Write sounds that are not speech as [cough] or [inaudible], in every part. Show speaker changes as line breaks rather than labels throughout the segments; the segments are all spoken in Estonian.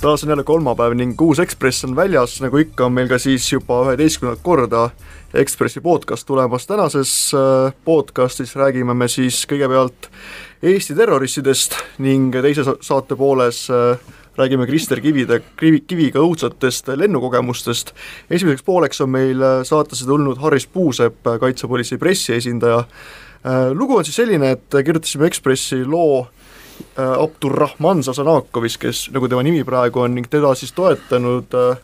taas on jälle kolmapäev ning uus Ekspress on väljas, nagu ikka, on meil ka siis juba üheteistkümnendat korda Ekspressi podcast tulemas. tänases äh, podcastis räägime me siis kõigepealt Eesti terroristidest ning teise saate pooles äh, räägime Krister Kivide, Kivi, Kiviga õudsatest lennukogemustest. esimeseks pooleks on meil äh, saatesse tulnud Haris Puusepp, kaitsepolitsei pressiesindaja. lugu on siis selline, et kirjutasime Ekspressi loo Abdurrahman Sasanakovis, kes, nagu tema nimi praegu on, ning teda siis toetanud äh,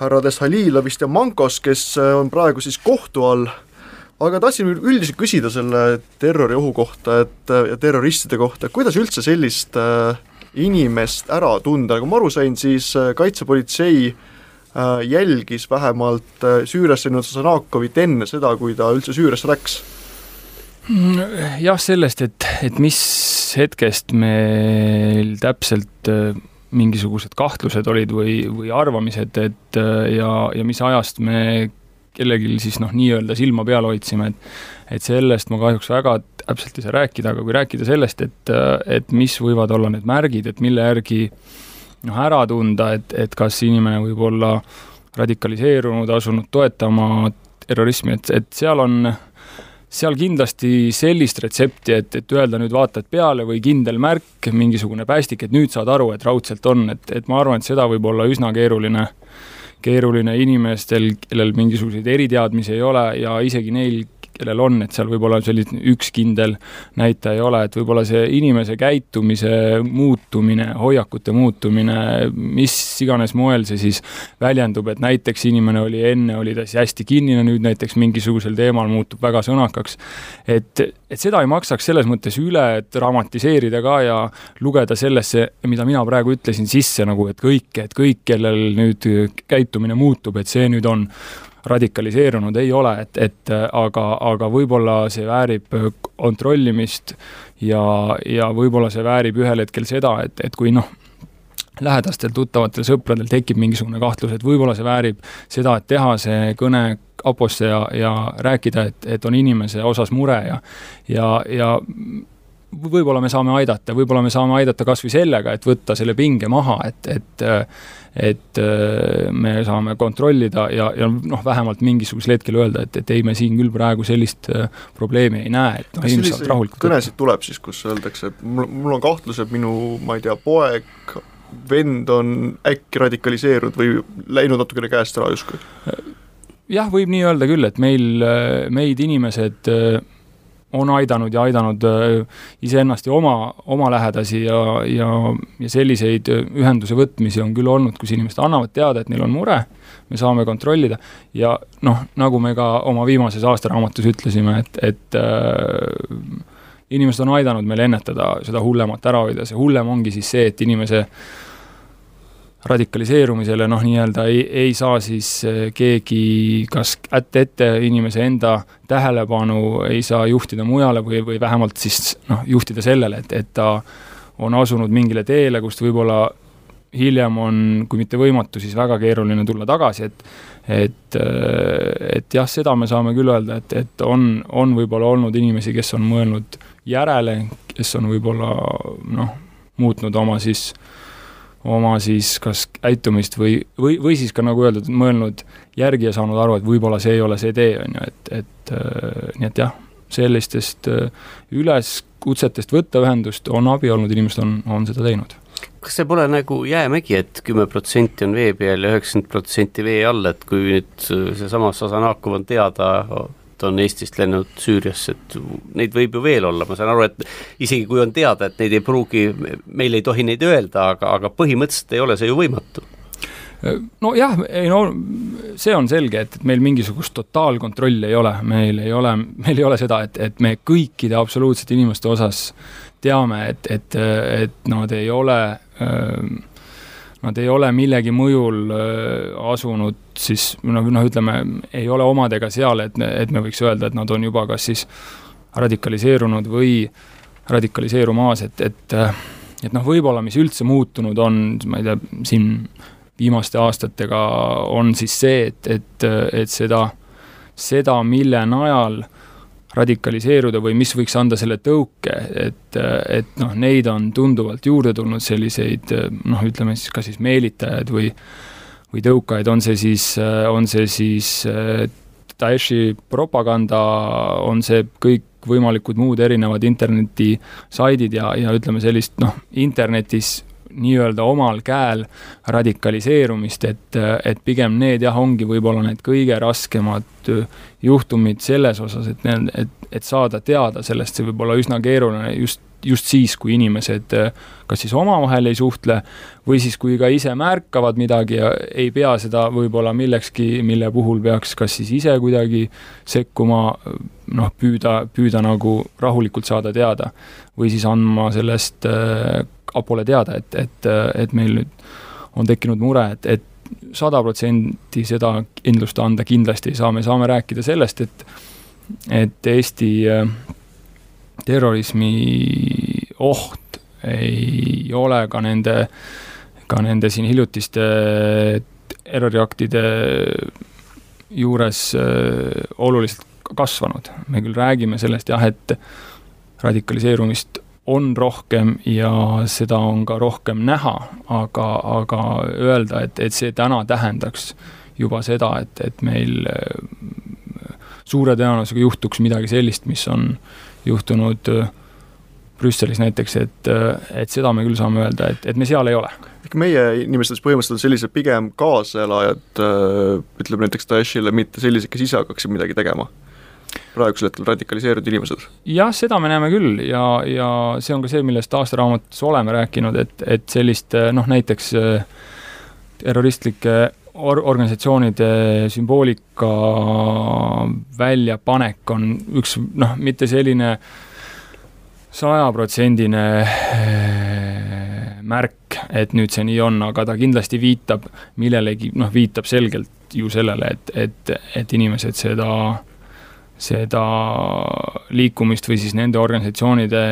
härrades Halilovist ja Mankos, kes äh, on praegu siis kohtu all, aga tahtsin üldiselt küsida selle terroriohu kohta, et ja terroristide kohta, kuidas üldse sellist inimest ära tunda, nagu ma aru sain, siis kaitsepolitsei jälgis vähemalt Süüriasse läinud Sasanakovit enne seda, kui ta üldse Süüriasse läks
jah, sellest, et, et mis hetkest meil täpselt äh, mingisugused kahtlused olid või, või arvamised, et äh, ja, ja mis ajast me kellelgi siis noh, nii-öelda silma peal hoidsime, et et sellest ma kahjuks väga täpselt ei saa rääkida, aga kui rääkida sellest, et, äh, et mis võivad olla need märgid, et mille järgi noh, ära tunda, et, et kas inimene võib olla radikaliseerunud, asunud toetama terrorismi, et, et seal on äh, seal kindlasti sellist retsepti, et, et öelda nüüd vaatad peale või kindel märk, mingisugune päästik, et nüüd saad aru, et raudselt on, et, et ma arvan, et seda võib olla üsna keeruline, keeruline inimestel, kellel mingisuguseid eriteadmisi ei ole ja isegi neil, kellel on, et seal võib-olla selline üks kindel näitaja ei ole, et võib-olla see inimese käitumise muutumine, hoiakute muutumine, mis iganes moel see siis väljendub, et näiteks inimene oli enne, oli ta siis hästi kinnine, nüüd näiteks mingisugusel teemal muutub väga sõnakaks. et, et seda ei maksaks selles mõttes üle dramatiseerida ka ja lugeda sellesse, mida mina praegu ütlesin, sisse nagu, et kõik, et kõik, kellel nüüd käitumine muutub, et see nüüd on radikaliseerunud ei ole, et, et aga, aga võib-olla see väärib kontrollimist ja, ja võib-olla see väärib ühel hetkel seda, et, et kui noh, lähedastel tuttavatel sõpradel tekib mingisugune kahtlus, et võib-olla see väärib seda, et teha see kõne kaposse ja, ja rääkida, et, et on inimese osas mure ja ja, ja võib-olla me saame aidata, võib-olla me saame aidata kas või sellega, et võtta selle pinge maha, et, et et me saame kontrollida ja, ja noh, vähemalt mingisugusel hetkel öelda, et, et ei, me siin küll praegu sellist probleemi ei näe, et noh,
inimesed saavad rahulikult kõnesid tuleb siis, kus öeldakse, et mul, mul on kahtlus, et minu, ma ei tea, poeg, vend on äkki radikaliseerunud või läinud natukene käest ära justkui?
jah, võib nii öelda küll, et meil, meid inimesed on aidanud ja aidanud äh, iseennast ja oma, oma lähedasi ja, ja, ja selliseid äh, ühenduse võtmisi on küll olnud, kus inimesed annavad teada, et neil on mure, me saame kontrollida. Ja noh, nagu me ka oma viimases aastaraamatus ütlesime, et, et äh, inimesed on aidanud meil ennetada seda hullemat ära hoida, see hullem ongi siis see, et inimese äh, radikaliseerumisele noh, nii-öelda ei, ei saa siis eh, keegi kas kätte ette inimese enda tähelepanu ei saa juhtida mujale või, või vähemalt siis noh, juhtida sellele, et, et ta on asunud mingile teele, kust võib-olla hiljem on, kui mitte võimatu, siis väga keeruline tulla tagasi, et et, eh, et jah, seda me saame küll öelda, et, et on, on võib-olla olnud inimesi, kes on mõelnud järele, kes on võib-olla noh, muutnud oma siis äh, oma siis kas käitumist või, või, või siis ka nagu öeldud, mõelnud järgi ja saanud aru, et võib-olla see ei ole see tee, on ju, et, et äh, nii et jah, sellistest äh, üleskutsetest võtta ühendust on abi olnud, inimesed on, on seda teinud.
Kas see pole nagu jäämägi, et kümme protsenti on vee peal ja üheksakümmend protsenti vee all, et kui nüüd seesama Sasanakov on teada et on Eestist lennanud Süüriasse, et neid võib ju veel olla, ma saan aru, et isegi kui on teada, et neid ei pruugi, meil ei tohi neid öelda, aga, aga põhimõtteliselt ei ole see ju võimatu.
Nojah, ei no see on selge, et, et meil mingisugust totaalkontrolli ei ole, meil ei ole, meil ei ole seda, et, et me kõikide absoluutsete inimeste osas teame, et, et, et nad ei ole äh, nad ei ole millegi mõjul äh, asunud siis noh, noh, ütleme, ei ole omadega seal, et, et me võiks öelda, et nad on juba kas siis radikaliseerunud või radikaliseerumas, et, et äh, et noh, võib-olla mis üldse muutunud on, ma ei tea, siin viimaste aastatega on siis see, et, et, et seda, seda, mille najal radikaliseeruda või mis võiks anda selle tõuke, et, et noh, neid on tunduvalt juurde tulnud, selliseid noh, ütleme siis kas siis meelitajaid või või tõukajaid, on see siis, on see siis Daeshi propaganda, on see kõikvõimalikud muud erinevad internetisaidid ja, ja ütleme sellist noh, internetis nii-öelda omal käel radikaliseerumist, et, et pigem need jah, ongi võib-olla need kõige raskemad juhtumid selles osas, et need, et, et saada teada sellest, see võib olla üsna keeruline just, just siis, kui inimesed kas siis omavahel ei suhtle või siis, kui ka ise märkavad midagi ja ei pea seda võib-olla millekski, mille puhul peaks kas siis ise kuidagi sekkuma, noh, püüda, püüda nagu rahulikult saada teada või siis andma sellest kapole teada, et, et, et meil nüüd on tekkinud mure, et, et sada protsenti seda kindlust anda kindlasti ei saa, me saame rääkida sellest, et et Eesti äh, terrorismi oht ei ole ka nende, ka nende siin hiljutiste terroriaktide juures äh, oluliselt kasvanud. me küll räägime sellest jah, et radikaliseerumist on rohkem ja seda on ka rohkem näha, aga, aga öelda, et, et see täna tähendaks juba seda, et, et meil äh, suure tõenäosusega juhtuks midagi sellist, mis on juhtunud äh, Brüsselis näiteks, et, äh, et seda me küll saame öelda, et, et me seal ei ole.
ehk meie inimestest põhimõtteliselt on sellised pigem kaasaelajad, ütleme näiteks Daeshile, mitte sellised, kes ise hakkaksid midagi tegema praegusel hetkel radikaliseerunud inimesed?
jah, seda me näeme küll ja, ja see on ka see, millest aastaraamatus oleme rääkinud, et, et sellist noh, näiteks äh, terroristlike or-, organisatsioonide sümboolika väljapanek on üks noh, mitte selline sajaprotsendine äh, märk, et nüüd see nii on, aga ta kindlasti viitab millelegi, noh, viitab selgelt ju sellele, et, et, et inimesed seda seda liikumist või siis nende organisatsioonide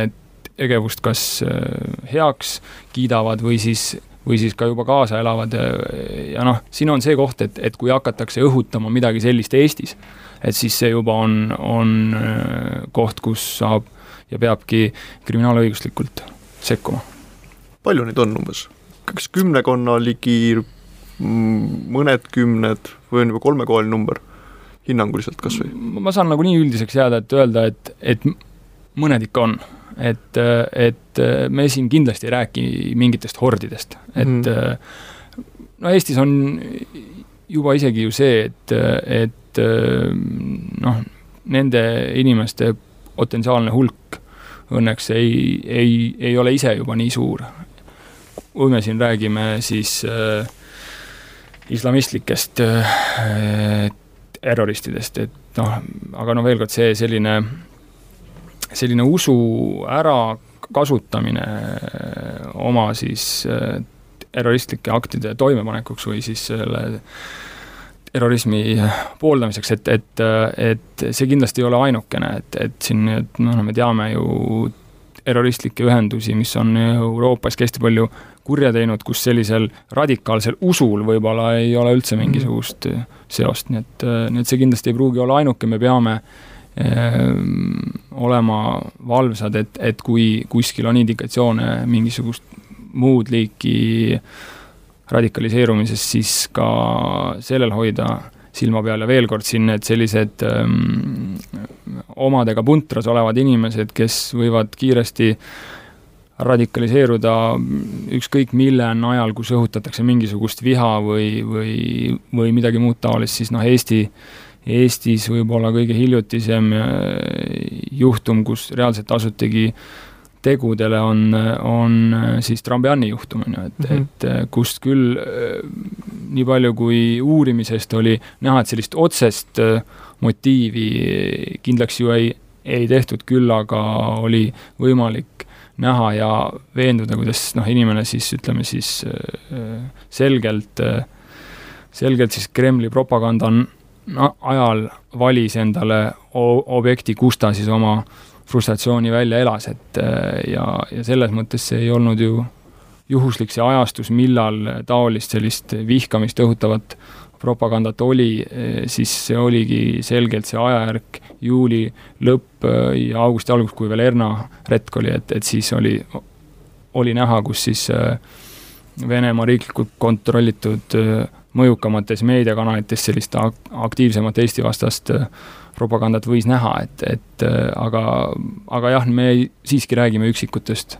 tegevust kas äh, heaks kiidavad või siis, või siis ka juba kaasa elavad ja noh, siin on see koht, et, et kui hakatakse õhutama midagi sellist Eestis, et siis see juba on, on äh, koht, kus saab ja peabki kriminaalõiguslikult sekkuma.
palju neid on umbes? kas kümnekonna ligi, mõned kümned või on juba kolmekohaline number? Hinnanguliselt kas või?
ma saan nagu nii üldiseks jääda, et öelda, et, et mõned ikka on. et, et me siin kindlasti ei räägi mingitest hordidest, et mm. no Eestis on juba isegi ju see, et, et noh, nende inimeste potentsiaalne hulk õnneks ei, ei, ei ole ise juba nii suur. kui me siin räägime siis äh, islamistlikest äh, terroristidest, et noh, aga no veel kord see selline, selline usu ärakasutamine oma siis äh, terroristlike aktide toimepanekuks või siis selle terrorismi pooldamiseks, et, et, et see kindlasti ei ole ainukene, et, et siin, et noh, me teame ju terroristlikke ühendusi, mis on Euroopas hästi palju kurja teinud, kus sellisel radikaalsel usul võib-olla ei ole üldse mhm. mingisugust seost, nii et, nii et see kindlasti ei pruugi olla ainuke, me peame äh, olema valvsad, et, et kui kuskil on indikatsioone mingisugust muud liiki radikaliseerumisest, siis ka sellel hoida silma peal ja veel kord siin need sellised ähm, omadega puntras olevad inimesed, kes võivad kiiresti radikaliseeruda ükskõik mille najal, kus õhutatakse mingisugust viha või, või, või midagi muud taolist, siis noh, Eesti, Eestis võib-olla kõige hiljutisem äh, juhtum, kus reaalselt asutigi tegudele, on, on äh, siis Trambiani juhtum, on ju, et mm, -hmm. et äh, kust küll nii palju kui uurimisest oli näha, et sellist otsest motiivi kindlaks ju ei, ei tehtud, küll aga oli võimalik näha ja veenduda, kuidas noh, inimene siis ütleme siis äh, selgelt, äh, selgelt siis Kremli propaganda no, ajal valis endale objekti, kus ta siis oma frustratsiooni välja elas, et äh, ja, ja selles mõttes see ei olnud ju juhuslik see ajastus, millal taolist sellist vihkamist õhutavat propagandat oli, siis see oligi selgelt see ajajärk, juuli lõpp ja augusti algus, kui veel Erna retk oli, et, et siis oli, oli näha, kus siis Venemaa riiklikult kontrollitud mõjukamates meediakanalites sellist aktiivsemat Eesti-vastast propagandat võis näha, et, et aga, aga jah, me siiski räägime üksikutest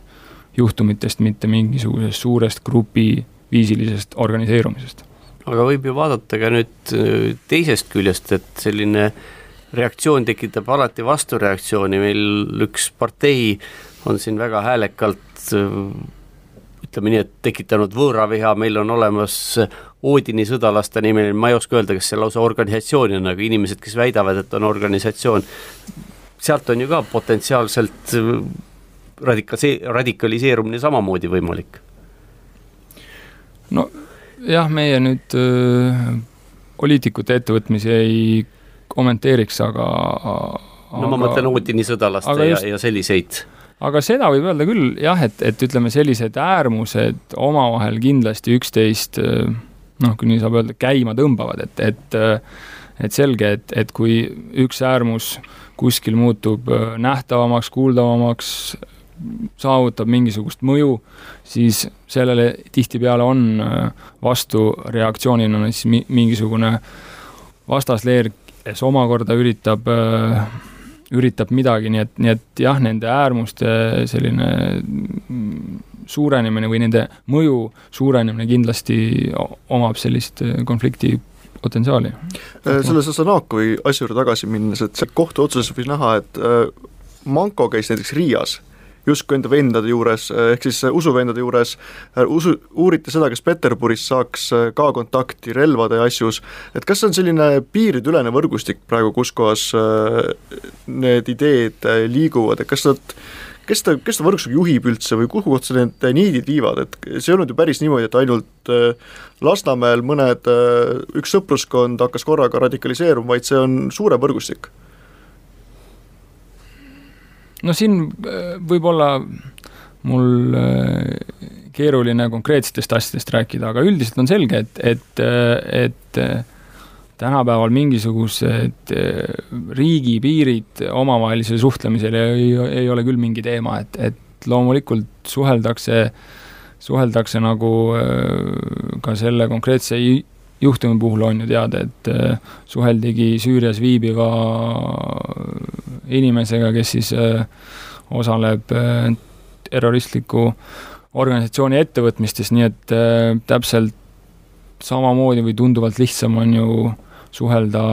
juhtumitest, mitte mingisugusest suurest grupiviisilisest organiseerumisest.
Aga võib ju vaadata ka nüüd äh, teisest küljest, et selline reaktsioon tekitab alati vastureaktsiooni, meil üks partei on siin väga häälekalt äh, ütleme nii, et tekitanud võõraviha, meil on olemas Oodini sõdalaste nimel, ma ei oska öelda, kas see lausa organisatsioon on, aga inimesed, kes väidavad, et on organisatsioon, sealt on ju ka potentsiaalselt radikase-, radikaliseerumine samamoodi võimalik?
no jah, meie nüüd äh, poliitikute ettevõtmisi ei kommenteeriks, aga
no aga, ma mõtlen Utini sõdalaste just, ja, ja selliseid.
aga seda võib öelda küll jah, et, et ütleme, sellised äärmused omavahel kindlasti üksteist noh, kui nii saab öelda, käima tõmbavad, et, et et selge, et, et kui üks äärmus kuskil muutub nähtavamaks, kuuldavamaks, saavutab mingisugust mõju, siis sellele tihtipeale on äh, vastureaktsioonina siis mingisugune vastasleer, kes omakorda üritab, äh, üritab midagi, nii et, nii et jah, nende äärmuste selline mm, suurenemine või nende mõju suurenemine kindlasti omab sellist äh, konflikti potentsiaali.
selle Sasanakovi asja juurde tagasi minnes, et see kohtuotsuses võis näha, et Manko käis näiteks Riias justkui enda vendade juures, ehk siis usuvendade juures, usu, uuriti seda, kas Peterburis saaks ka kontakti relvade asjus, et kas see on selline piirideülene võrgustik praegu, kus kohas need ideed liiguvad, et kas nad kes ta, kes ta võrgustikku juhib üldse või kuhu kohta need niidid viivad, et see ei olnud ju päris niimoodi, et ainult Lasnamäel mõned, üks sõpruskond hakkas korraga radikaliseeruma, vaid see on suurem võrgustik
no siin äh, võib olla mul äh, keeruline konkreetsetest asjadest rääkida, aga üldiselt on selge, et, et, äh, et tänapäeval mingisugused riigipiirid omavahelisel suhtlemisel ei, ei ole küll mingi teema, et, et loomulikult suheldakse, suheldakse nagu ka selle konkreetse juhtumi puhul on ju teada, et suheldigi Süürias viibiva inimesega, kes siis äh, osaleb äh, terroristliku organisatsiooni ettevõtmistes, nii et äh, täpselt samamoodi või tunduvalt lihtsam on ju suhelda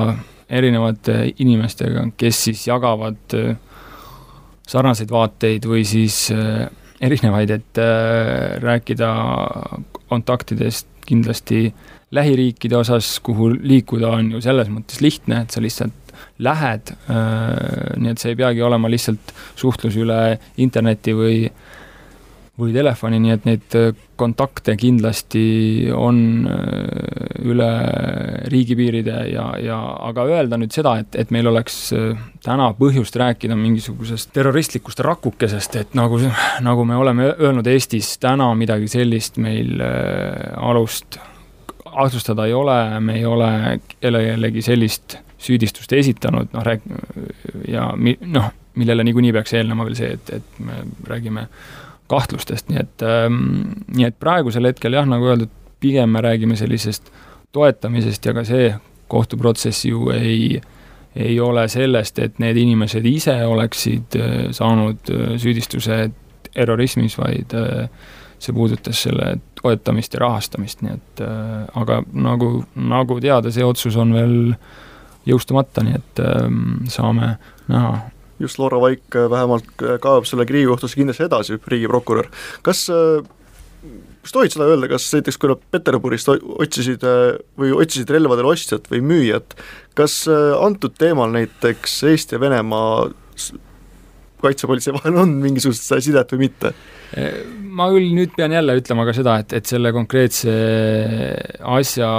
erinevate inimestega, kes siis jagavad sarnaseid vaateid või siis erinevaid, et rääkida kontaktidest kindlasti lähiriikide osas, kuhu liikuda on ju selles mõttes lihtne, et sa lihtsalt lähed, äh, nii et see ei peagi olema lihtsalt suhtlus üle interneti või või telefoni, nii et neid äh, kontakte kindlasti on äh, üle riigipiiride ja, ja aga öelda nüüd seda, et, et meil oleks täna põhjust rääkida mingisugusest terroristlikust rakukesest, et nagu, nagu me oleme öelnud Eestis, täna midagi sellist meil alust kahtlustada ei ole, me ei ole kellelegi sellist süüdistust esitanud, noh, rääk-, ja mi-, noh, millele niikuinii peaks eelnema veel see, et, et me räägime kahtlustest, nii et ähm,, nii et praegusel hetkel jah, nagu öeldud, pigem me räägime sellisest toetamisest ja ka see kohtuprotsess ju ei, ei ole sellest, et need inimesed ise oleksid äh, saanud äh, süüdistuse terrorismis, vaid äh, see puudutas selle toetamist ja rahastamist, nii et aga nagu, nagu teada, see otsus on veel äh, jõustumata, nii et ähm, saame näha.
just, Laura Vaik äh, vähemalt äh, kaevab selle Riigikohtusse kindlasti edasi, riigiprokurör. kas äh, kas tohid seda öelda, kas näiteks kui nad Peterburist otsisid või otsisid relvadele ostjat või müüjat, kas antud teemal näiteks Eesti ja Venemaa kaitsepolitsei [laughs] vahel on mingisugust sidet või mitte?
ma küll nüüd pean jälle ütlema ka seda, et, et selle konkreetse asja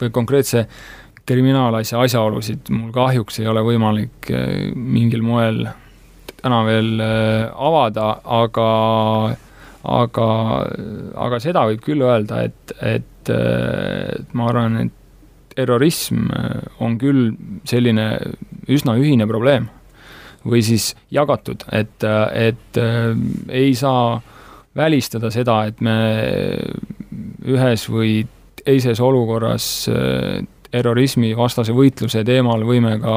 või konkreetse kriminaalasja asjaolusid mul kahjuks ei ole võimalik eh, mingil moel täna veel eh, avada, aga, aga, aga seda võib küll öelda, et, et, et ma arvan, et terrorism on küll selline üsna ühine probleem või siis jagatud, et, et ei saa välistada seda, et me ühes või teises olukorras terrorismivastase võitluse teemal võime ka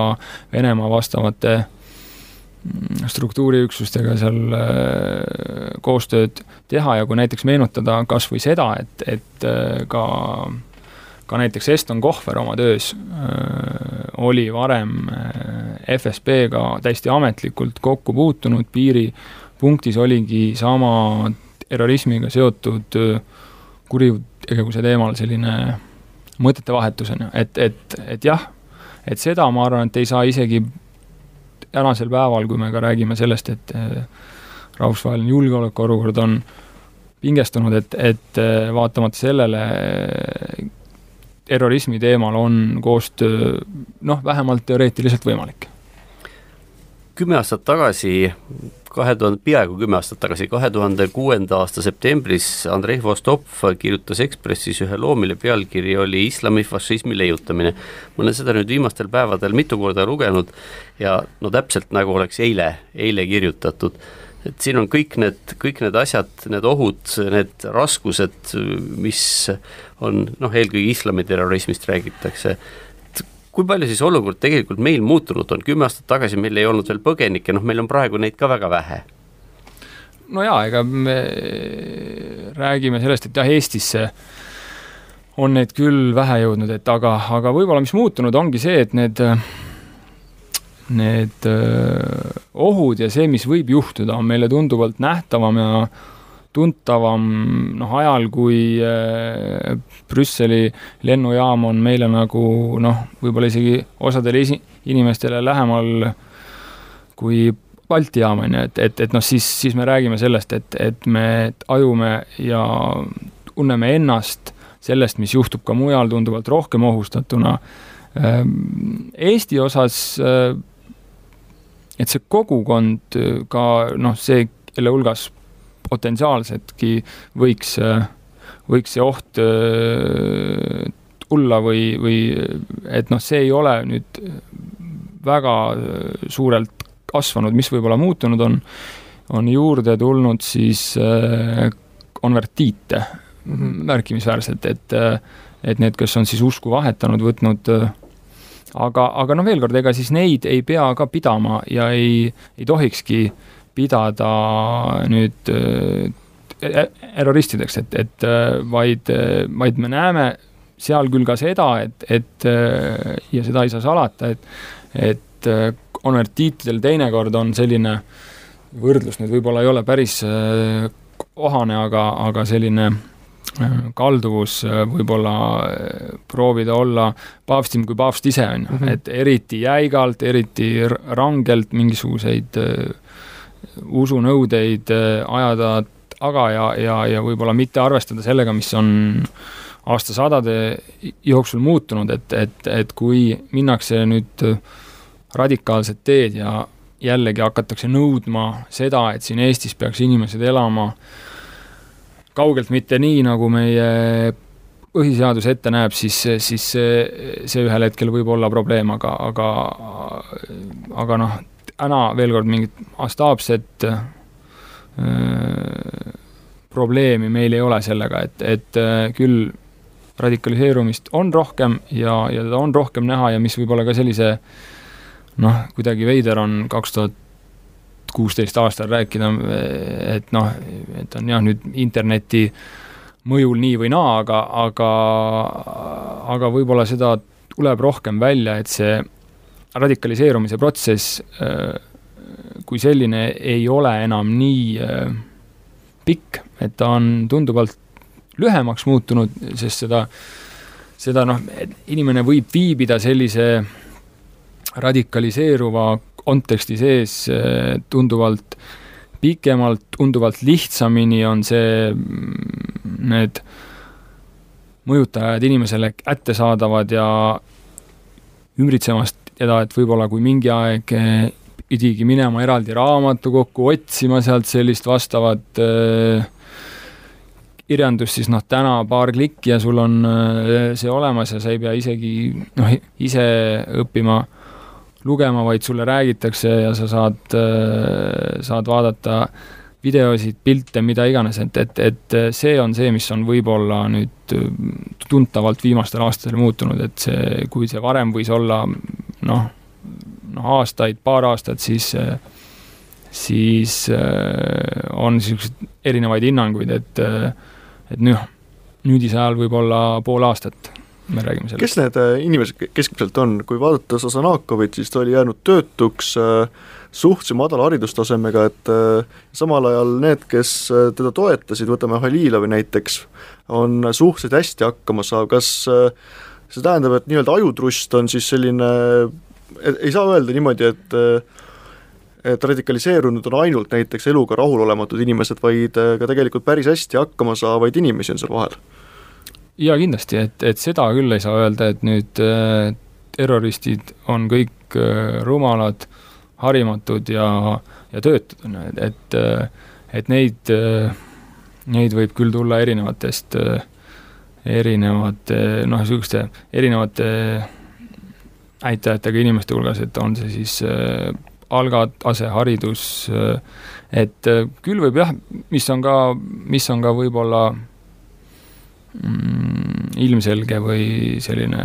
Venemaa vastavate mm, struktuuriüksustega seal äh, koostööd teha ja kui näiteks meenutada kas või seda, et, et äh, ka näiteks Eston Kohver oma töös äh, oli varem FSB-ga täiesti ametlikult kokku puutunud, piiripunktis oligi sama terrorismiga seotud kuritegevuse teemal selline mõtetevahetus, on ju, et, et, et jah, et seda ma arvan, et ei saa isegi tänasel päeval, kui me ka räägime sellest, et rahvusvaheline julgeolekuolukord on pingestunud, et, et vaatamata sellele terrorismi teemal on koostöö noh, vähemalt teoreetiliselt võimalik.
kümme aastat tagasi kahe tuhande, peaaegu kümme aastat tagasi, kahe tuhande kuuenda aasta septembris Andrei Vostov kirjutas Ekspressis ühe loo, mille pealkiri oli Islami-fašismi leiutamine. ma olen seda nüüd viimastel päevadel mitu korda lugenud ja no täpselt nagu oleks eile, eile kirjutatud et siin on kõik need, kõik need asjad, need ohud, need raskused, mis on noh, eelkõige islamiterrorismist räägitakse, kui palju siis olukord tegelikult meil muutunud on, kümme aastat tagasi meil ei olnud veel põgenikke, noh meil on praegu neid ka väga vähe.
no jaa, ega me räägime sellest, et jah, Eestisse on neid küll vähe jõudnud, et aga, aga võib-olla mis muutunud, ongi see, et need need ohud ja see, mis võib juhtuda, on meile tunduvalt nähtavam ja tuntavam noh, ajal, kui Brüsseli lennujaam on meile nagu noh, võib-olla isegi osadele esi-, inimestele lähemal kui Balti jaam, on ju, et, et, et noh, siis, siis me räägime sellest, et, et me tajume ja tunneme ennast sellest, mis juhtub ka mujal, tunduvalt rohkem ohustatuna. Eesti osas, et see kogukond ka noh, see, kelle hulgas potentsiaalsetki võiks, võiks see oht äh, tulla või, või et noh, see ei ole nüüd väga suurelt kasvanud, mis võib-olla muutunud on, on juurde tulnud siis äh, konvertiite -hmm. märkimisväärselt, et, et need, kes on siis usku vahetanud, võtnud aga, aga noh, veel kord, ega siis neid ei pea ka pidama ja ei, ei tohikski äh, pidada nüüd äh, terroristideks, et, et äh, vaid, äh, vaid me näeme seal küll ka seda, et, et ja seda ei saa salata, et, et konvertiitidel teinekord on selline võrdlus nüüd võib-olla ei ole päris kohane, aga, aga selline kalduvus võib-olla proovida olla paavstim kui paavst ise, on ju, mhm. et eriti jäigalt, eriti rangelt mingisuguseid äh, usunõudeid äh, ajada taga ja, ja, ja võib-olla mitte arvestada sellega, mis on aastasadade jooksul muutunud, et, et, et kui minnakse nüüd radikaalset teed ja jällegi hakatakse nõudma seda, et siin Eestis peaks inimesed elama kaugelt mitte nii, nagu meie põhiseadus ette näeb, siis, siis see, see ühel hetkel võib olla probleem, aga, aga aga noh, täna veel kord mingit mastaapset äh, probleemi meil ei ole sellega, et, et äh, küll radikaliseerumist on rohkem ja, ja teda on rohkem näha ja mis võib-olla ka sellise noh, kuidagi veider on kaks tuhat kuusteist aastal rääkida, et noh, et on jah, nüüd interneti mõjul nii või naa, aga, aga, aga võib-olla seda tuleb rohkem välja, et see radikaliseerumise protsess äh, kui selline ei ole enam nii äh, pikk, et ta on tunduvalt lühemaks muutunud, sest seda, seda noh, inimene võib viibida sellise radikaliseeruva konteksti sees äh, tunduvalt pikemalt, tunduvalt lihtsamini on see, mm, need mõjutajad inimesele kättesaadavad ja ümbritsemast seda, et võib-olla kui mingi aeg eh, pidigi minema eraldi raamatukokku, otsima sealt sellist vastavat äh, kirjandus, siis noh, täna paar klikki ja sul on see olemas ja sa ei pea isegi noh, ise õppima lugema, vaid sulle räägitakse ja sa saad, saad vaadata videosid, pilte, mida iganes, et, et, et see on see, mis on võib-olla nüüd tuntavalt viimastel aastatel muutunud, et see, kui see varem võis olla noh, noh aastaid, paar aastat, siis siis on niisuguseid erinevaid hinnanguid, et et noh, nüüdise ajal võib-olla pool aastat me räägime sellest.
kes need äh, inimesed keskmiselt on, kui vaadata Sasanakovit, siis ta oli jäänud töötuks äh, suhteliselt madala haridustasemega, et äh, samal ajal need, kes teda toetasid, võtame Halilovi näiteks, on suhteliselt hästi hakkama saav, kas see tähendab, et nii-öelda ajutrust on siis selline, ei saa öelda niimoodi, et et radikaliseerunud on ainult näiteks eluga rahulolematud inimesed, vaid ka tegelikult päris hästi hakkama saavaid inimesi on seal vahel
jaa, kindlasti, et, et seda küll ei saa öelda, et nüüd äh, terroristid on kõik äh, rumalad, harimatud ja, ja töötud, on ju, et, et äh, et neid äh,, neid võib küll tulla erinevatest äh,, erinevate noh, niisuguste erinevate näitajatega inimeste hulgas, et on see siis äh, algatase, haridus äh,, et äh, küll võib jah, mis on ka, mis on ka võib-olla mm, ilmselge või selline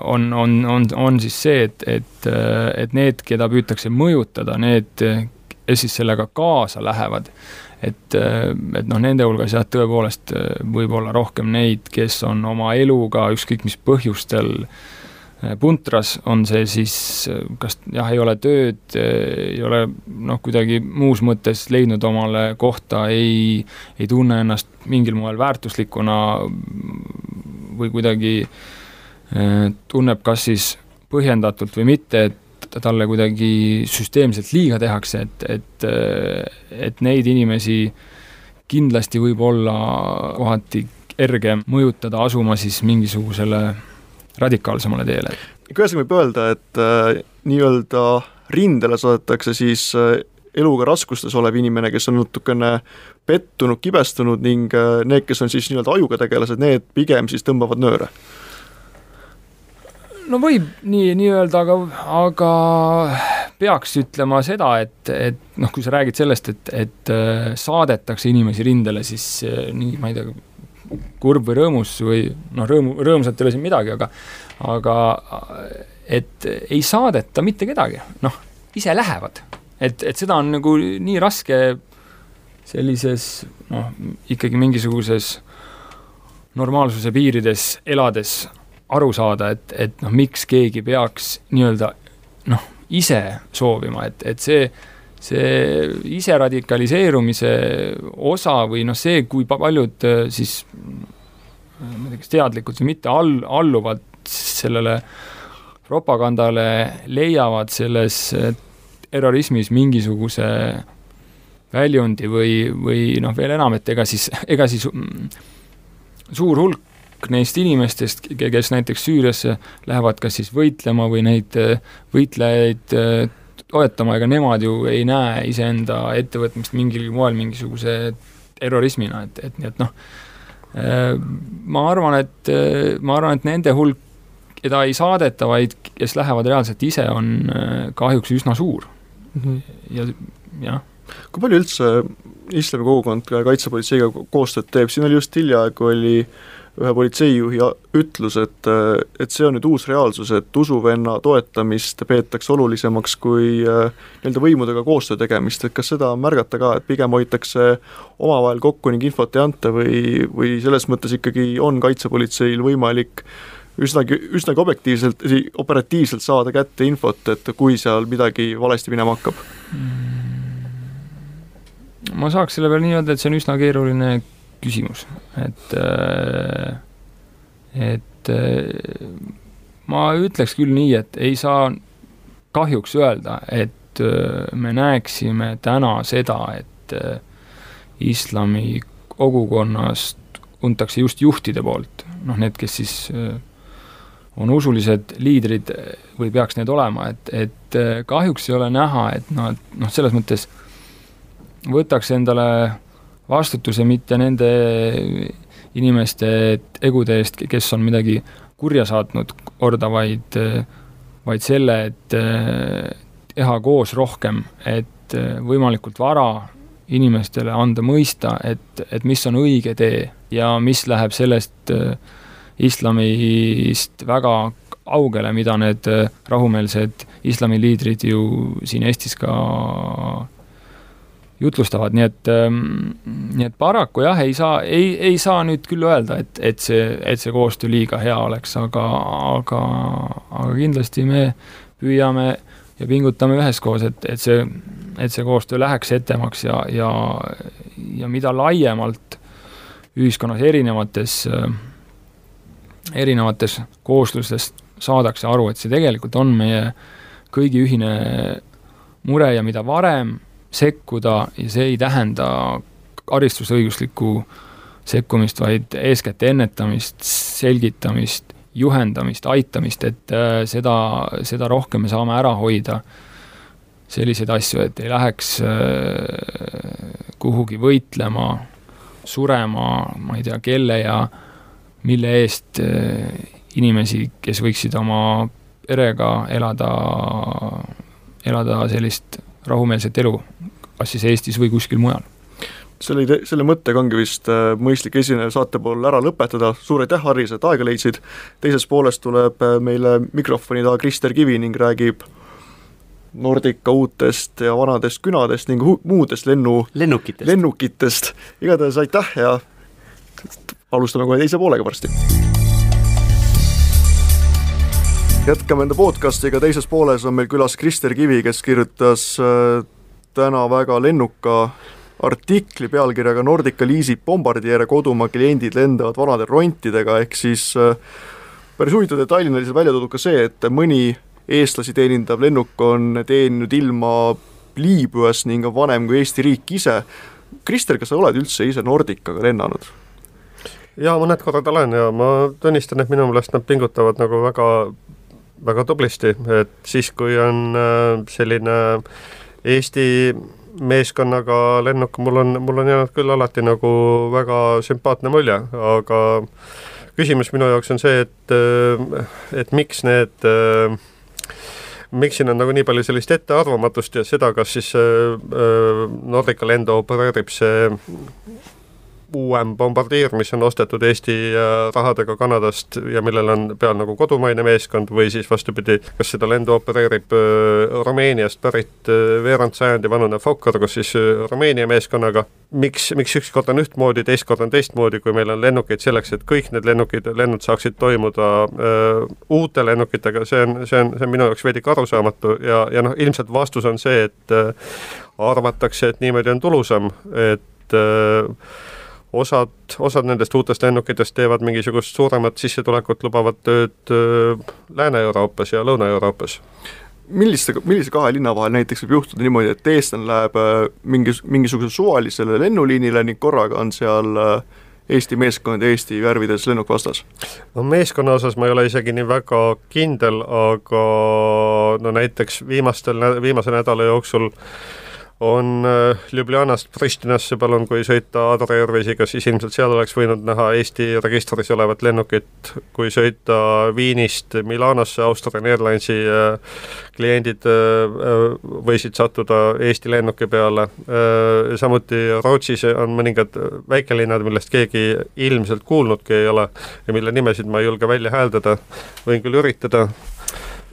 on, on, on, on siis see, et, et, et need, keda püütakse mõjutada, need, kes siis sellega kaasa lähevad, et, et noh, nende hulgas jah, tõepoolest võib olla rohkem neid, kes on oma eluga ükskõik mis põhjustel äh, puntras, on see siis kas jah, ei ole tööd, ei ole noh, kuidagi muus mõttes leidnud omale kohta, ei, ei tunne ennast mingil moel väärtuslikuna või kuidagi tunneb kas siis põhjendatult või mitte, et talle kuidagi süsteemselt liiga tehakse, et, et, et neid inimesi kindlasti võib olla kohati kergem mõjutada asuma siis mingisugusele radikaalsemale teele.
kuidas võib öelda, et äh, nii-öelda rindele saadetakse siis äh, eluga raskustes olev inimene, kes on natukene pettunud, kibestunud ning äh, need, kes on siis nii-öelda ajuga tegelased, need pigem siis tõmbavad nööre?
no võib nii, nii öelda, aga, aga peaks ütlema seda, et, et noh, kui sa räägid sellest, et, et äh, saadetakse inimesi rindele, siis äh, nii, ma ei tea, kurb või rõõmus või noh, rõõmu, rõõmsat ei ole siin midagi, aga aga et ei saadeta mitte kedagi, noh, ise lähevad. et, et seda on nagu nii raske sellises noh, ikkagi mingisuguses normaalsuse piirides elades aru saada, et, et noh, miks keegi peaks nii-öelda noh, ise soovima, et, et see see ise radikaliseerumise osa või noh, see, kui paljud äh, siis ma ei tea, kas teadlikult või mitte, all, alluvad sellele propagandale, leiavad selles äh, terrorismis mingisuguse väljundi või, või noh, veel enam, et ega siis, ega siis mm, suur hulk neist inimestest, kes näiteks Süüriasse lähevad kas siis võitlema või neid äh, võitlejaid toetama, ega nemad ju ei näe iseenda ettevõtmist mingil moel mingisuguse terrorismina, et, et nii et noh, äh, ma arvan, et, äh, ma arvan, et nende hulk, keda ei saadeta, vaid kes lähevad reaalselt ise, on äh, kahjuks üsna suur mm. -hmm. ja, jah.
kui palju üldse islami kogukond kaitsepolitseiga koostööd teeb, siin oli just hiljaaegu oli äh, ühe politseijuhi ütlus, et, et see on nüüd uus reaalsus, et usuvenna toetamist peetakse olulisemaks kui nii-öelda võimudega koostöö tegemist, et kas seda on märgata ka, et pigem hoitakse omavahel kokku ning infot ei anta või, või selles mõttes ikkagi on kaitsepolitseil võimalik üsnagi, üsnagi objektiivselt, operatiivselt saada kätte infot, et kui seal midagi valesti minema hakkab?
ma saaks selle peale nii öelda, et see on üsna keeruline küsimus, et, äh, et äh, ma ütleks küll nii, et ei saa kahjuks öelda, et äh, me näeksime täna seda, et islami kogukonnast untakse just juhtide poolt, noh, need, kes siis on usulised liidrid või peaks need olema, et, et kahjuks ei ole näha, et nad noh, selles mõttes võtaks endale vastutuse mitte nende inimeste egude eest, kes on midagi kurja saatnud korda, vaid, vaid selle, et teha koos rohkem, et võimalikult vara inimestele anda mõista, et, et mis on õige tee ja mis läheb sellest islamist väga augele, mida need rahumeelsed islamiliidrid ju siin Eestis ka jutlustavad, nii et, ähm, nii et paraku jah, ei saa, ei, ei saa nüüd küll öelda, et, et see, et see koostöö liiga hea oleks, aga, aga, aga kindlasti me püüame ja pingutame üheskoos, et, et see, et see koostöö läheks etemaks ja, ja, ja mida laiemalt ühiskonnas erinevates, erinevates kooslustes saadakse aru, et see tegelikult on meie kõigi ühine mure ja mida varem sekkuda ja see ei tähenda karistusõiguslikku sekkumist, vaid eeskätt ennetamist, selgitamist, juhendamist, aitamist, et äh, seda, seda rohkem me saame ära hoida selliseid asju, et ei läheks äh, kuhugi võitlema, surema, ma ei tea, kelle ja mille eest äh, inimesi, kes võiksid oma perega elada, elada sellist rahumeelset elu, kas siis Eestis või kuskil mujal.
selle ide-, selle mõttega ongi vist äh, mõistlik esimene saate pool ära lõpetada, suur aitäh, Harris, et aega leidsid, teises pooles tuleb äh, meile mikrofoni taha Krister Kivi ning räägib Nordica uutest ja vanadest künadest ning muudest lennu
lennukitest,
lennukitest., igatahes aitäh ja alustame kohe teise poolega varsti jätkame enda podcastiga, teises pooles on meil külas Krister Kivi, kes kirjutas äh, täna väga lennuka artikli pealkirjaga Nordica liisib Bombardiere kodumaa kliendid lendavad vanade rontidega, ehk siis äh, päris huvitav detailina oli seal välja toodud ka see, et mõni eestlasi teenindav lennuk on teeninud ilma Liibüas ning on vanem kui Eesti riik ise. Krister, kas sa oled üldse ise Nordicaga lennanud?
jaa, mõned korrad olen ja ma tunnistan, et minu meelest nad pingutavad nagu väga väga tublisti, et siis, kui on äh, selline Eesti meeskonnaga lennuk, mul on, mul on jäänud küll alati nagu väga sümpaatne mulje, aga küsimus minu jaoks on see, et, äh, et miks need äh, miks siin on nagu nii palju sellist ettearvamatust ja seda, kas siis Nordica lendo opereerib see uuem bombardier, mis on ostetud Eesti äh, rahadega Kanadast ja millel on peal nagu kodumaine meeskond või siis vastupidi, kas seda lendu opereerib äh, Rumeeniast pärit äh, veerand sajandi vanune Fokker, kus siis Rumeenia meeskonnaga. miks, miks üks kord on ühtmoodi, teist korda on teistmoodi, kui meil on lennukeid selleks, et kõik need lennukid, lennud saaksid toimuda öö, uute lennukitega, see on, see on, see on minu jaoks veidike arusaamatu ja, ja noh, ilmselt vastus on see, et öö, arvatakse, et niimoodi on tulusam, et öö, osad, osad nendest uutest lennukitest teevad mingisugust suuremat sissetulekut lubavat tööd Lääne-Euroopas ja Lõuna-Euroopas
milliste, millise kahe linna vahel näiteks võib juhtuda niimoodi, et eestlane läheb mingis, mingisugusele suvalisele lennuliinile ning korraga on seal Eesti meeskond Eesti värvides lennuk vastas?
no meeskonna osas ma ei ole isegi nii väga kindel, aga no näiteks viimastel, viimase nädala jooksul äh, on äh, Ljubljanast Pristinasse, palun, kui sõita Adria Airwaysiga, siis ilmselt seal oleks võinud näha Eesti registris olevat lennukit, kui sõita Viinist Milanosse, Austrian Airlinesi äh, kliendid äh, võisid sattuda Eesti lennuki peale, samuti Rootsis on mõningad väikelinnad, millest keegi ilmselt kuulnudki ei ole ja mille nimesid ma ei julge välja hääldada, võin küll üritada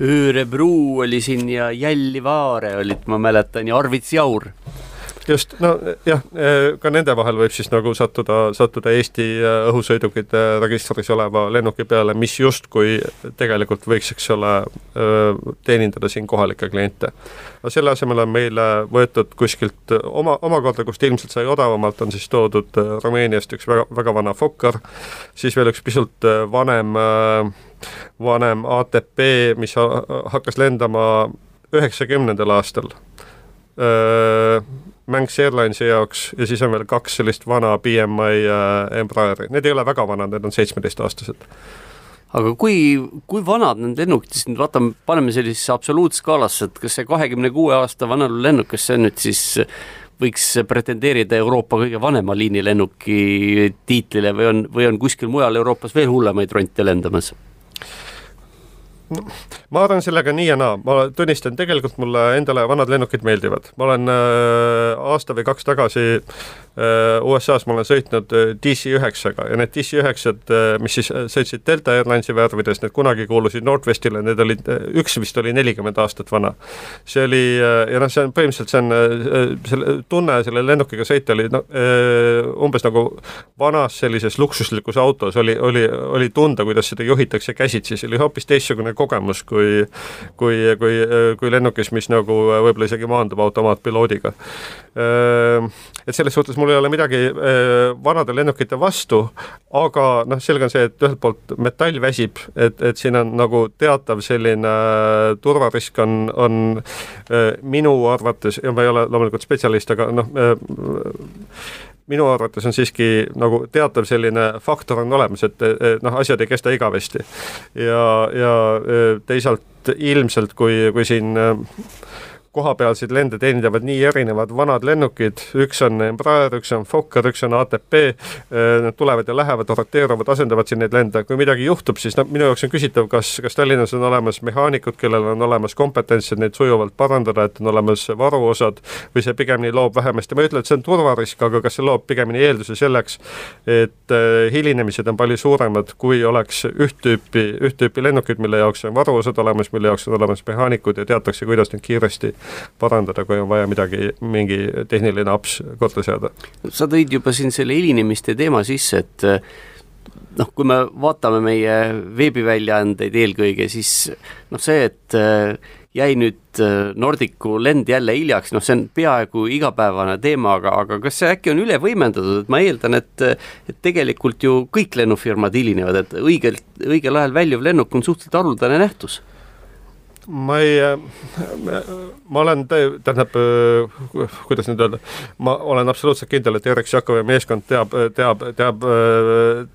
Örebro oli siin ja Jällivaare olid, ma mäletan, ja Arvits Jaur
just, no jah, ka nende vahel võib siis nagu sattuda, sattuda Eesti äh, õhusõidukite registris oleva lennuki peale, mis justkui tegelikult võiks, eks ole, äh, teenindada siin kohalikke kliente. no selle asemel on meile võetud kuskilt oma, omakorda, kust ilmselt sai odavamalt, on siis toodud äh, Rumeeniast üks väga, väga vana Fokker, siis veel üks pisut vanem, vanem ATP, mis hakkas lendama üheksakümnendal aastal Manx Airlinesi jaoks ja siis on veel kaks sellist vana BMI äh, Embraeri, need ei ole väga vanad, need on seitsmeteistaastased
aga kui, kui vanad need lennukid siis nüüd, vaatame, paneme sellisesse absoluutskaalasse, et kas see kahekümne kuue aasta vana lennuk, kas see nüüd siis võiks pretendeerida Euroopa kõige vanema liinilennuki tiitlile või on, või on kuskil mujal Euroopas veel hullemaid ronte lendamas?
No, ma arvan sellega nii ja naa, ma tunnistan, tegelikult mulle endale vanad lennukid meeldivad, ma olen äh, aasta või kaks tagasi äh, USA-s ma olen sõitnud äh, DC-9-ga ja need DC-9-d äh,, mis siis äh, sõitsid Delta Airlinesi värvides, need kunagi kuulusid Northwestile, need olid, üks vist oli nelikümmend aastat vana. see oli ja noh, see on põhimõtteliselt, see on selle tunne selle lennukiga sõita oli äh,, umbes nagu vanas sellises luksuslikus autos oli, oli, oli tunda, kuidas seda juhitakse käsitsi, see oli hoopis teistsugune kogemus kui, kui, kui, kui lennukis, mis nagu võib-olla isegi maandub automaatpiloodiga. Et selles suhtes mul ei ole midagi vanade lennukite vastu, aga noh, selge on see, et ühelt poolt metall väsib, et, et siin on nagu teatav selline turvarisk on, on minu arvates, ja ma ei ole loomulikult spetsialist, aga noh, minu arvates on siiski nagu teatav selline faktor on olemas, et, noh, asjad ei kesta igavesti. ja, ja teisalt ilmselt, kui, kui siin kohapealseid lende teenindavad nii erinevad vanad lennukid, üks on Embraer, üks on Fokker, üks on ATP, äh, nad tulevad ja lähevad, roteeruvad, asendavad siin neid lende, kui midagi juhtub, siis noh, minu jaoks on küsitav, kas, kas Tallinnas on olemas mehaanikud, kellel on olemas kompetents, et neid sujuvalt parandada, et on olemas varuosad, või see pigemini loob vähemasti, ma ei ütle, et see on turvarisk, aga kas see loob pigemini eelduse selleks, et äh, hilinemised on palju suuremad, kui oleks üht tüüpi, üht tüüpi lennukid, mille jaoks on varuosad olemas, mille jaoks on olemas mehaanikud ja teatakse, kuidas neid kiiresti parandada, kui on vaja midagi, mingi tehniline aps korda seada.
sa tõid juba siin selle hilinemiste teema sisse, et noh, kui me vaatame meie veebiväljaandeid eelkõige, siis noh, see, et äh, jäi nüüd äh, Nordicu lend jälle hiljaks, noh, see on peaaegu igapäevane teema, aga, aga kas see äkki on üle võimendatud, et ma eeldan, et et tegelikult ju kõik lennufirmad hilinevad, et õigelt, õigel ajal väljuv lennuk on suhteliselt haruldane nähtus
ma ei, ma olen, tähendab, kuidas nüüd öelda, ma olen absoluutselt kindel, et Erik Šakovi meeskond teab, teab, teab teab,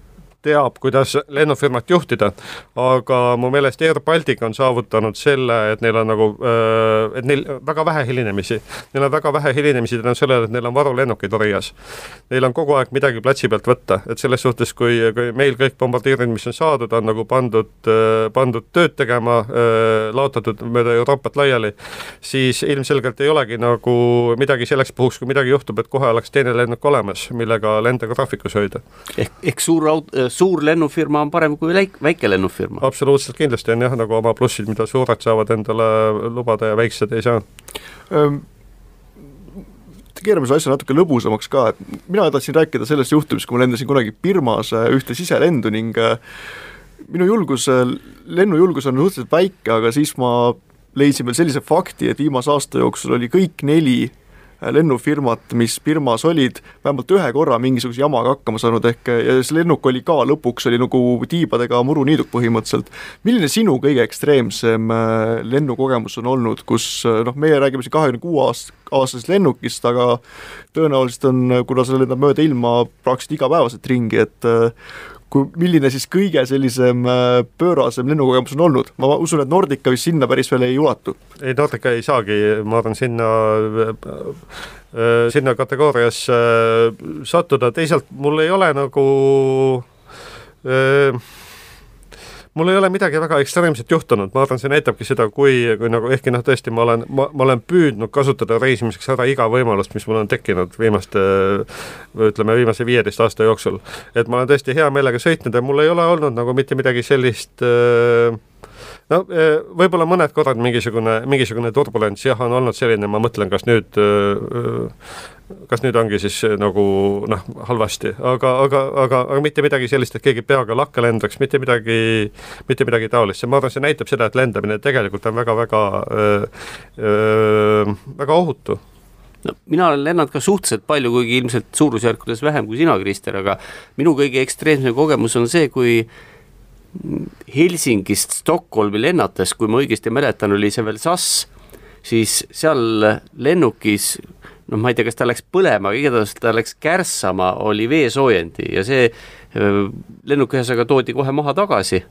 kuidas lennufirmat juhtida, aga mu meelest Air Baltic on saavutanud selle, et neil on nagu, äh, et neil väga vähe hilinemisi. Neil on väga vähe hilinemisi tänu sellele, et neil on varulennukid Orias. Neil on kogu aeg midagi platsi pealt võtta, et selles suhtes, kui, kui meil kõik bombardeerid, mis on saadud, on nagu pandud, äh, pandud tööd tegema, äh, laotatud mööda Euroopat laiali, siis ilmselgelt ei olegi nagu midagi selleks puhuks, kui midagi juhtub, et kohe oleks teine lennuk olemas, millega lende graafikus hoida.
ehk, ehk suur aut-, suur lennufirma on parem kui väik-, väike lennufirma.
absoluutselt kindlasti on jah, nagu oma plussid, mida suured saavad endale lubada ja väiksed ei saa ähm
keerame selle asja natuke lõbusamaks ka, et mina tahtsin rääkida sellest juhtumist, kui ma lendasin kunagi Birmas äh, ühte siselendu ning äh, minu julgus, äh, lennujulgus on suhteliselt väike, aga siis ma leidsin veel sellise fakti, et viimase aasta jooksul oli kõik neli lennufirmat, mis Birmas olid, vähemalt ühe korra mingisuguse jamaga hakkama saanud, ehk ja see lennuk oli ka lõpuks, oli nagu tiibadega muruniiduk põhimõtteliselt. milline sinu kõige ekstreemsem äh, lennukogemus on olnud, kus äh, noh, meie räägime siin kahekümne kuue aast-, aastasest lennukist, aga tõenäoliselt on, kuna sa lendad mööda ilma praktiliselt igapäevaselt ringi, et äh, kui, milline siis kõige sellisem äh, pöörasem lennukogemus on olnud, ma usun, et Nordica vist sinna päris veel ei ulatu.
ei, Nordica ei saagi, ma arvan, sinna äh, sinna kategooriasse sattuda, teisalt mul ei ole nagu äh, mul ei ole midagi väga ekstreemset juhtunud, ma arvan, see näitabki seda, kui, kui nagu ehkki noh, tõesti ma olen, ma, ma olen püüdnud kasutada reisimiseks ära iga võimalust, mis mul on tekkinud viimaste ütleme, viimase viieteist aasta jooksul. et ma olen tõesti hea meelega sõitnud ja mul ei ole olnud nagu mitte midagi sellist äh, no eh, võib-olla mõned korrad mingisugune, mingisugune turbulents. Jah, on olnud selline, ma mõtlen, kas nüüd, eh, kas nüüd ongi siis nagu noh, halvasti, aga, aga, aga, aga mitte midagi sellist, et keegi peaga lakke lendaks, mitte midagi, mitte midagi taolist, ma arvan, see näitab seda, et lendamine tegelikult on väga-väga väga ohutu.
No mina olen lennanud ka suhteliselt palju, kuigi ilmselt suurusjärkudes vähem kui sina, Krister, aga minu kõige ekstreemsem kogemus on see, kui äh, Helsingist Stockholmi lennates, kui ma õigesti mäletan, oli see veel SAS, siis seal lennukis noh, ma ei tea, kas ta läks põlema, aga igatahes ta läks kärssama, oli veesoojendi ja see lennuk ühesõnaga toodi kohe maha tagasi.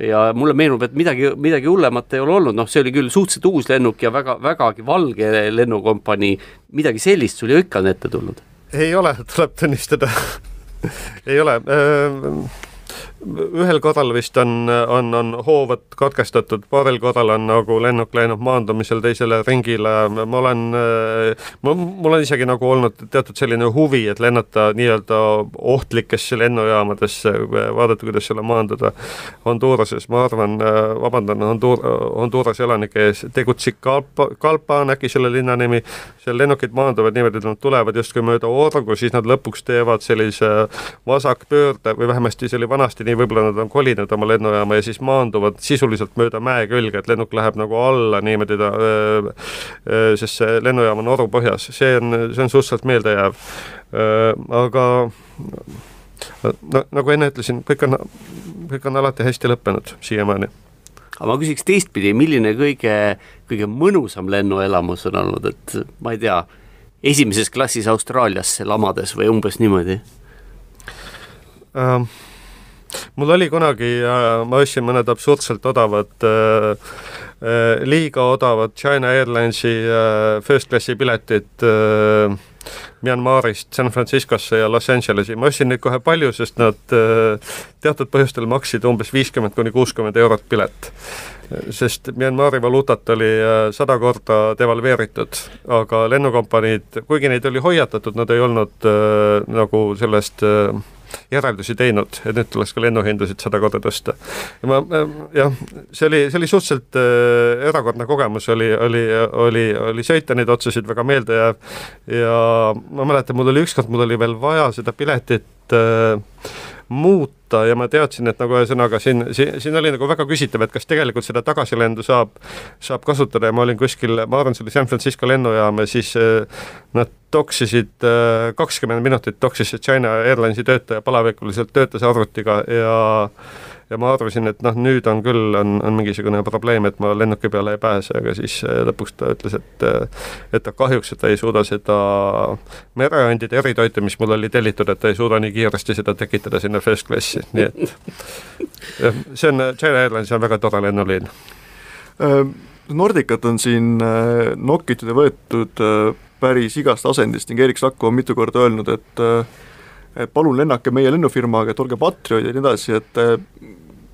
ja mulle meenub, et midagi, midagi hullemat ei ole olnud, noh, see oli küll suhteliselt uus lennuk ja väga, vägagi valge lennukompanii, midagi sellist sul ju ikka on ette tulnud?
ei ole, tuleb tunnistada [laughs] ei ole äh ühel korral vist on, on, on hoovad katkestatud, paaril korral on nagu lennuk läinud maandumisel teisele ringile, ma olen, mul on isegi nagu olnud teatud selline huvi, et lennata nii-öelda ohtlikesse lennujaamadesse, vaadata, kuidas seal maanduda. Honduras'es, ma arvan, vabandan Hondur-, Hondurase elanike ees, Tegucigalpa, Galpa on äkki selle linna nimi, seal lennukid maanduvad niimoodi, et nad tulevad justkui mööda orgu, siis nad lõpuks teevad sellise vasakpöörde või vähemasti see oli vanasti nii, nii võib-olla nad on kolinud oma lennujaama ja siis maanduvad sisuliselt mööda mäe külge, et lennuk läheb nagu alla niimoodi ta, sest see lennujaam on oru põhjas, see on, see on suhteliselt meeldejääv. aga no nagu enne ütlesin, kõik on, kõik on alati hästi lõppenud siiamaani
aga ma küsiks teistpidi, milline kõige, kõige mõnusam lennuelamus on olnud, et ma ei tea, esimeses klassis Austraaliasse lamades või umbes niimoodi
um,? Mul oli kunagi, ma ostsin mõned absurdselt odavad äh, äh, liiga odavad China Airlinesi äh, first classi piletid Myanmarist San Franciscosse ja Los Angelesi, ma ostsin neid kohe palju, sest nad teatud põhjustel maksid umbes viiskümmend kuni kuuskümmend eurot pilet. sest Myanmari valuutat oli sada korda devalveeritud, aga lennukompaniid, kuigi neid oli hoiatatud, nad ei olnud äh, nagu sellest äh, järeldusi teinud, et nüüd tuleks ka lennuhindasid sada korda tõsta. ja ma jah, see oli, see oli suhteliselt äh, erakordne kogemus, oli, oli, oli, oli sõita neid otsuseid väga meeldejääv ja ma mäletan, mul oli ükskord, mul oli veel vaja seda piletit äh, muuta ja ma teadsin, et nagu ühesõnaga siin, siin, siin oli nagu väga küsitav, et kas tegelikult seda tagasilendu saab, saab kasutada ja ma olin kuskil, ma arvan, see oli San Francisco lennujaam ja siis äh, nad toksisid äh, kakskümmend minutit, toksis see China Airlinesi töötaja palavikuliselt, töötas arvutiga ja ja ma arvasin, et noh, nüüd on küll, on, on mingisugune probleem, et ma lennuki peale ei pääse, aga siis äh, lõpuks ta ütles, et äh, et ta kahjuks, et ta ei suuda seda mereandide eritoitu, mis mul oli tellitud, et ta ei suuda nii kiiresti seda tekitada sinna first classi, nii et [laughs] see on, China Airlines on väga tore lennuliin.
Äh, Nordicat on siin nokitud ja võetud päris igast asendist ning Erik Sakko on mitu korda öelnud, et et palun lennake meie lennufirmaga, et olge patrioodid ja nii edasi, et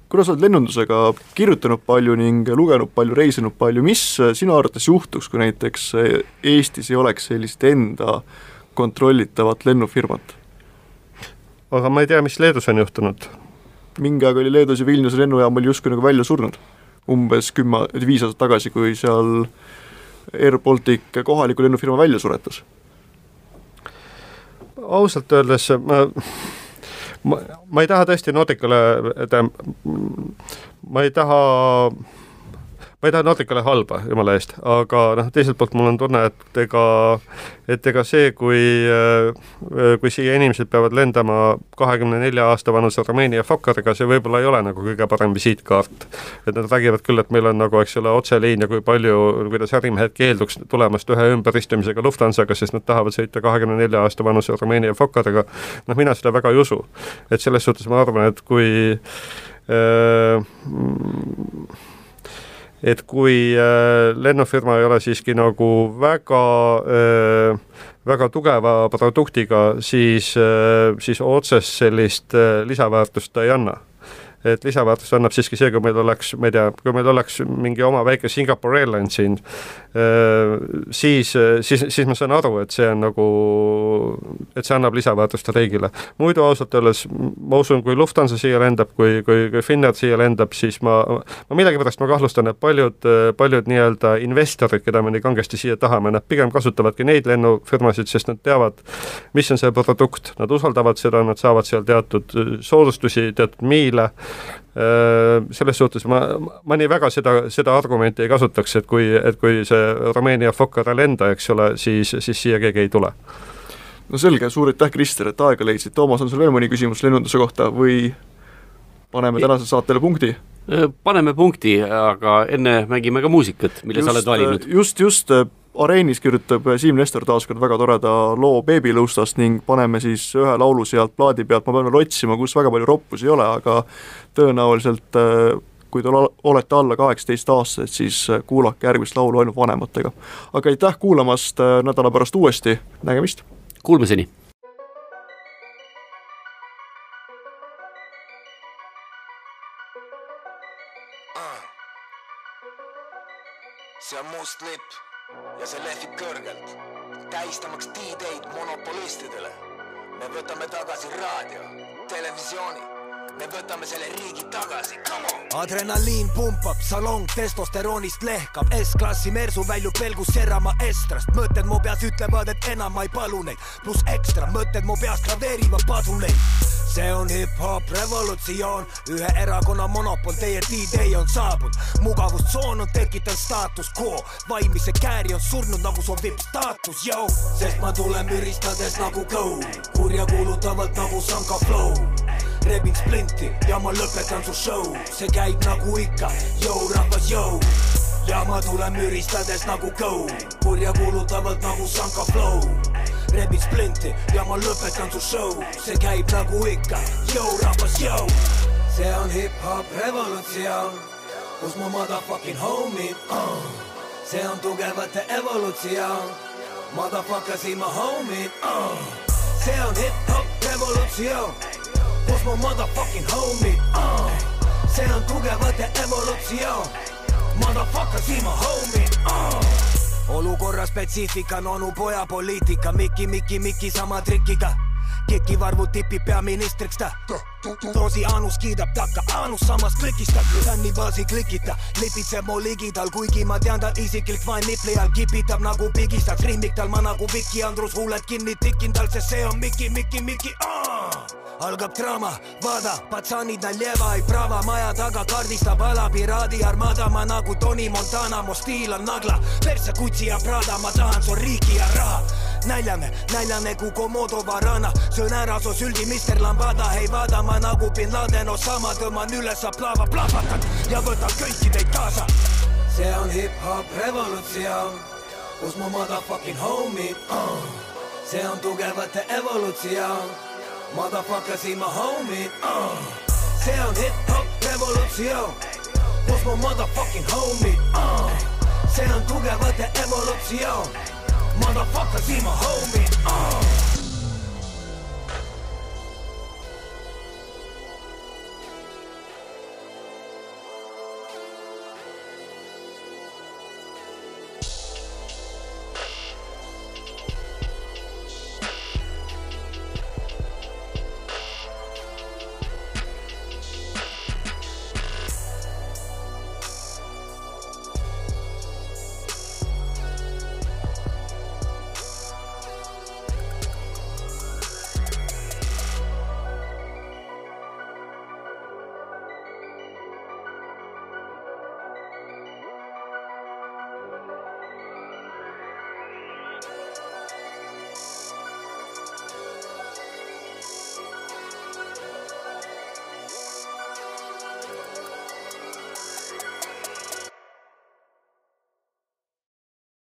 kuna sa oled lennundusega kirjutanud palju ning lugenud palju, reisinud palju, mis sinu arvates juhtuks, kui näiteks Eestis ei oleks sellist enda kontrollitavat lennufirmat?
aga ma ei tea, mis Leedus on juhtunud.
mingi aeg oli Leedus ja Vilniuse lennujaam oli justkui nagu välja surnud. umbes kümme, viis aastat tagasi, kui seal Air Baltic kohaliku lennufirma välja suretas.
ausalt öeldes ma ma, ma ei taha tõesti Nordicale, ma ei taha ma ei taha Nordicale halba, jumala eest, aga noh, teiselt poolt mul on tunne, et ega, et ega see, kui, kui siia inimesed peavad lendama kahekümne nelja aasta vanuse Rumeenia Fokkariga, see võib-olla ei ole nagu kõige parem visiitkaart. et nad räägivad küll, et meil on nagu, eks ole, otseliin ja kui palju, kuidas ärimehed keelduks tulemast ühe ümberistumisega Lufthansaga, sest nad tahavad sõita kahekümne nelja aasta vanuse Rumeenia Fokkariga, noh, mina seda väga ei usu. et selles suhtes ma arvan, et kui öö, et kui äh, lennufirma ei ole siiski nagu väga äh, väga tugeva produktiga, siis äh,, siis otsest sellist lisaväärtust ta ei anna et lisaväärtust annab siiski see, kui meil oleks, ma ei tea, kui meil oleks mingi oma väike Singapore Airlines siin, äh, siis, siis, siis ma saan aru, et see on nagu, et see annab lisaväärtust riigile. muidu ausalt öeldes ma usun, kui Lufthansa siia lendab, kui, kui, kui Finnair siia lendab, siis ma, ma millegipärast ma kahtlustan, et paljud, paljud nii-öelda investorid, keda me nii kangesti siia tahame, nad pigem kasutavadki neid lennufirmasid, sest nad teavad, mis on see produkt, nad usaldavad seda, nad saavad seal teatud soodustusi, teatud miile, selles suhtes ma, ma nii väga seda, seda argumenti ei kasutaks, et kui, et kui see Rumeenia Fokker ei lenda, eks ole, siis, siis siia keegi ei tule.
no selge, suur aitäh, Krister, et aega leidsid, Toomas, on sul veel mõni küsimus lennunduse kohta või paneme tänasele saatele punkti?
Äh, paneme punkti, aga enne mängime ka muusikat, mille just, sa oled valinud.
just, just, Areenis kirjutab Siim Nestor taas kord väga toreda loo beebilõustast ning paneme siis ühe laulu sealt plaadi pealt, ma pean veel otsima, kus väga palju roppusi ei ole, aga tõenäoliselt äh, kui te olete alla kaheksateistaastased, siis kuulake järgmist laulu ainult vanematega. aga aitäh kuulamast, nädala pärast uuesti, nägemist!
Kuulmiseni! see on must lipp ja see lehvib kõrgelt, tähistamaks D-Day'd monopolistidele. me võtame tagasi raadio, televisiooni me võtame selle riigi tagasi, come on! adrenaliin pumpab, salong testosteroonist lehkab, S-klassi mersu väljub pelgus Serrama estrast, mõtted mu peas ütlevad, et enam ma ei palu neid, pluss ekstra mõtted mu peas graveerivad padruneid see on hip-hop revolutsioon, ühe erakonna monopol, teie D-Day on saabunud, mugavustsoon on tekitanud staatus quo, vaimise kääri on surnud nagu vipp staatus, yo, sest ma tulen müristades nagu go, kurjakuulutavalt nagu Sanka Flow rebin splinti ja ma lõpetan su show, see käib nagu ikka, jõu rahvas, jõu ja ma tulen müristades nagu go, kurjakuulutavalt nagu Sanka Flow rebid splinti ja ma lõpetan su show, see käib nagu ikka, jõu rahvas, jõu. see on hip-hop revolutsioon, kus mu motherfucking homie uh. see on tugevate evolutsioon, motherfucker siin ma homie uh. see on hip-hop revolutsioon, kus mu motherfucking homie? Uh. see on tugevate evolutsioon, motherfucker siin ma homie. Uh. Olukorra spetsiifika on onu poja poliitika, Mikki, Mikki, Mikki sama trikiga. Kekivarvu tipib peaministriks ta. doosi Anus kiidab takka, Anus samas klikistab, fänni baasi klikita, lipitseb mu ligidal, kuigi ma tean tal isiklik vaen nipli all kipitab nagu pigistaks, rimmik tal ma nagu Viki Andrus huuled kinni tikin tal, sest see on Mikki, Mikki, aa! Algab draama, vaada, patsanid Naljeva ei prava maja taga kaardistab ala piraadi armada, ma nagu Tony Montana, mu stiil on nagla, perse Gucci ja Prada, ma tahan su riiki ja raha näljane, näljane kui Komodo varana, söön ära su süldi, Mr Lambada, ei vaada ma nagu bin Laden Osama, tõmban üles aplaava, plahvatan ja võtan kõiki teid kaasa. see on hip-hop revolutsioon, kus mu motherfucking homie uh. see on tugevate evolutsioon Motherfucker, see my homie uh. see on hip-hop revolutsioon, kus mu motherfucking homie uh. see on tugevate evolutsioon, motherfucker, see my homie uh.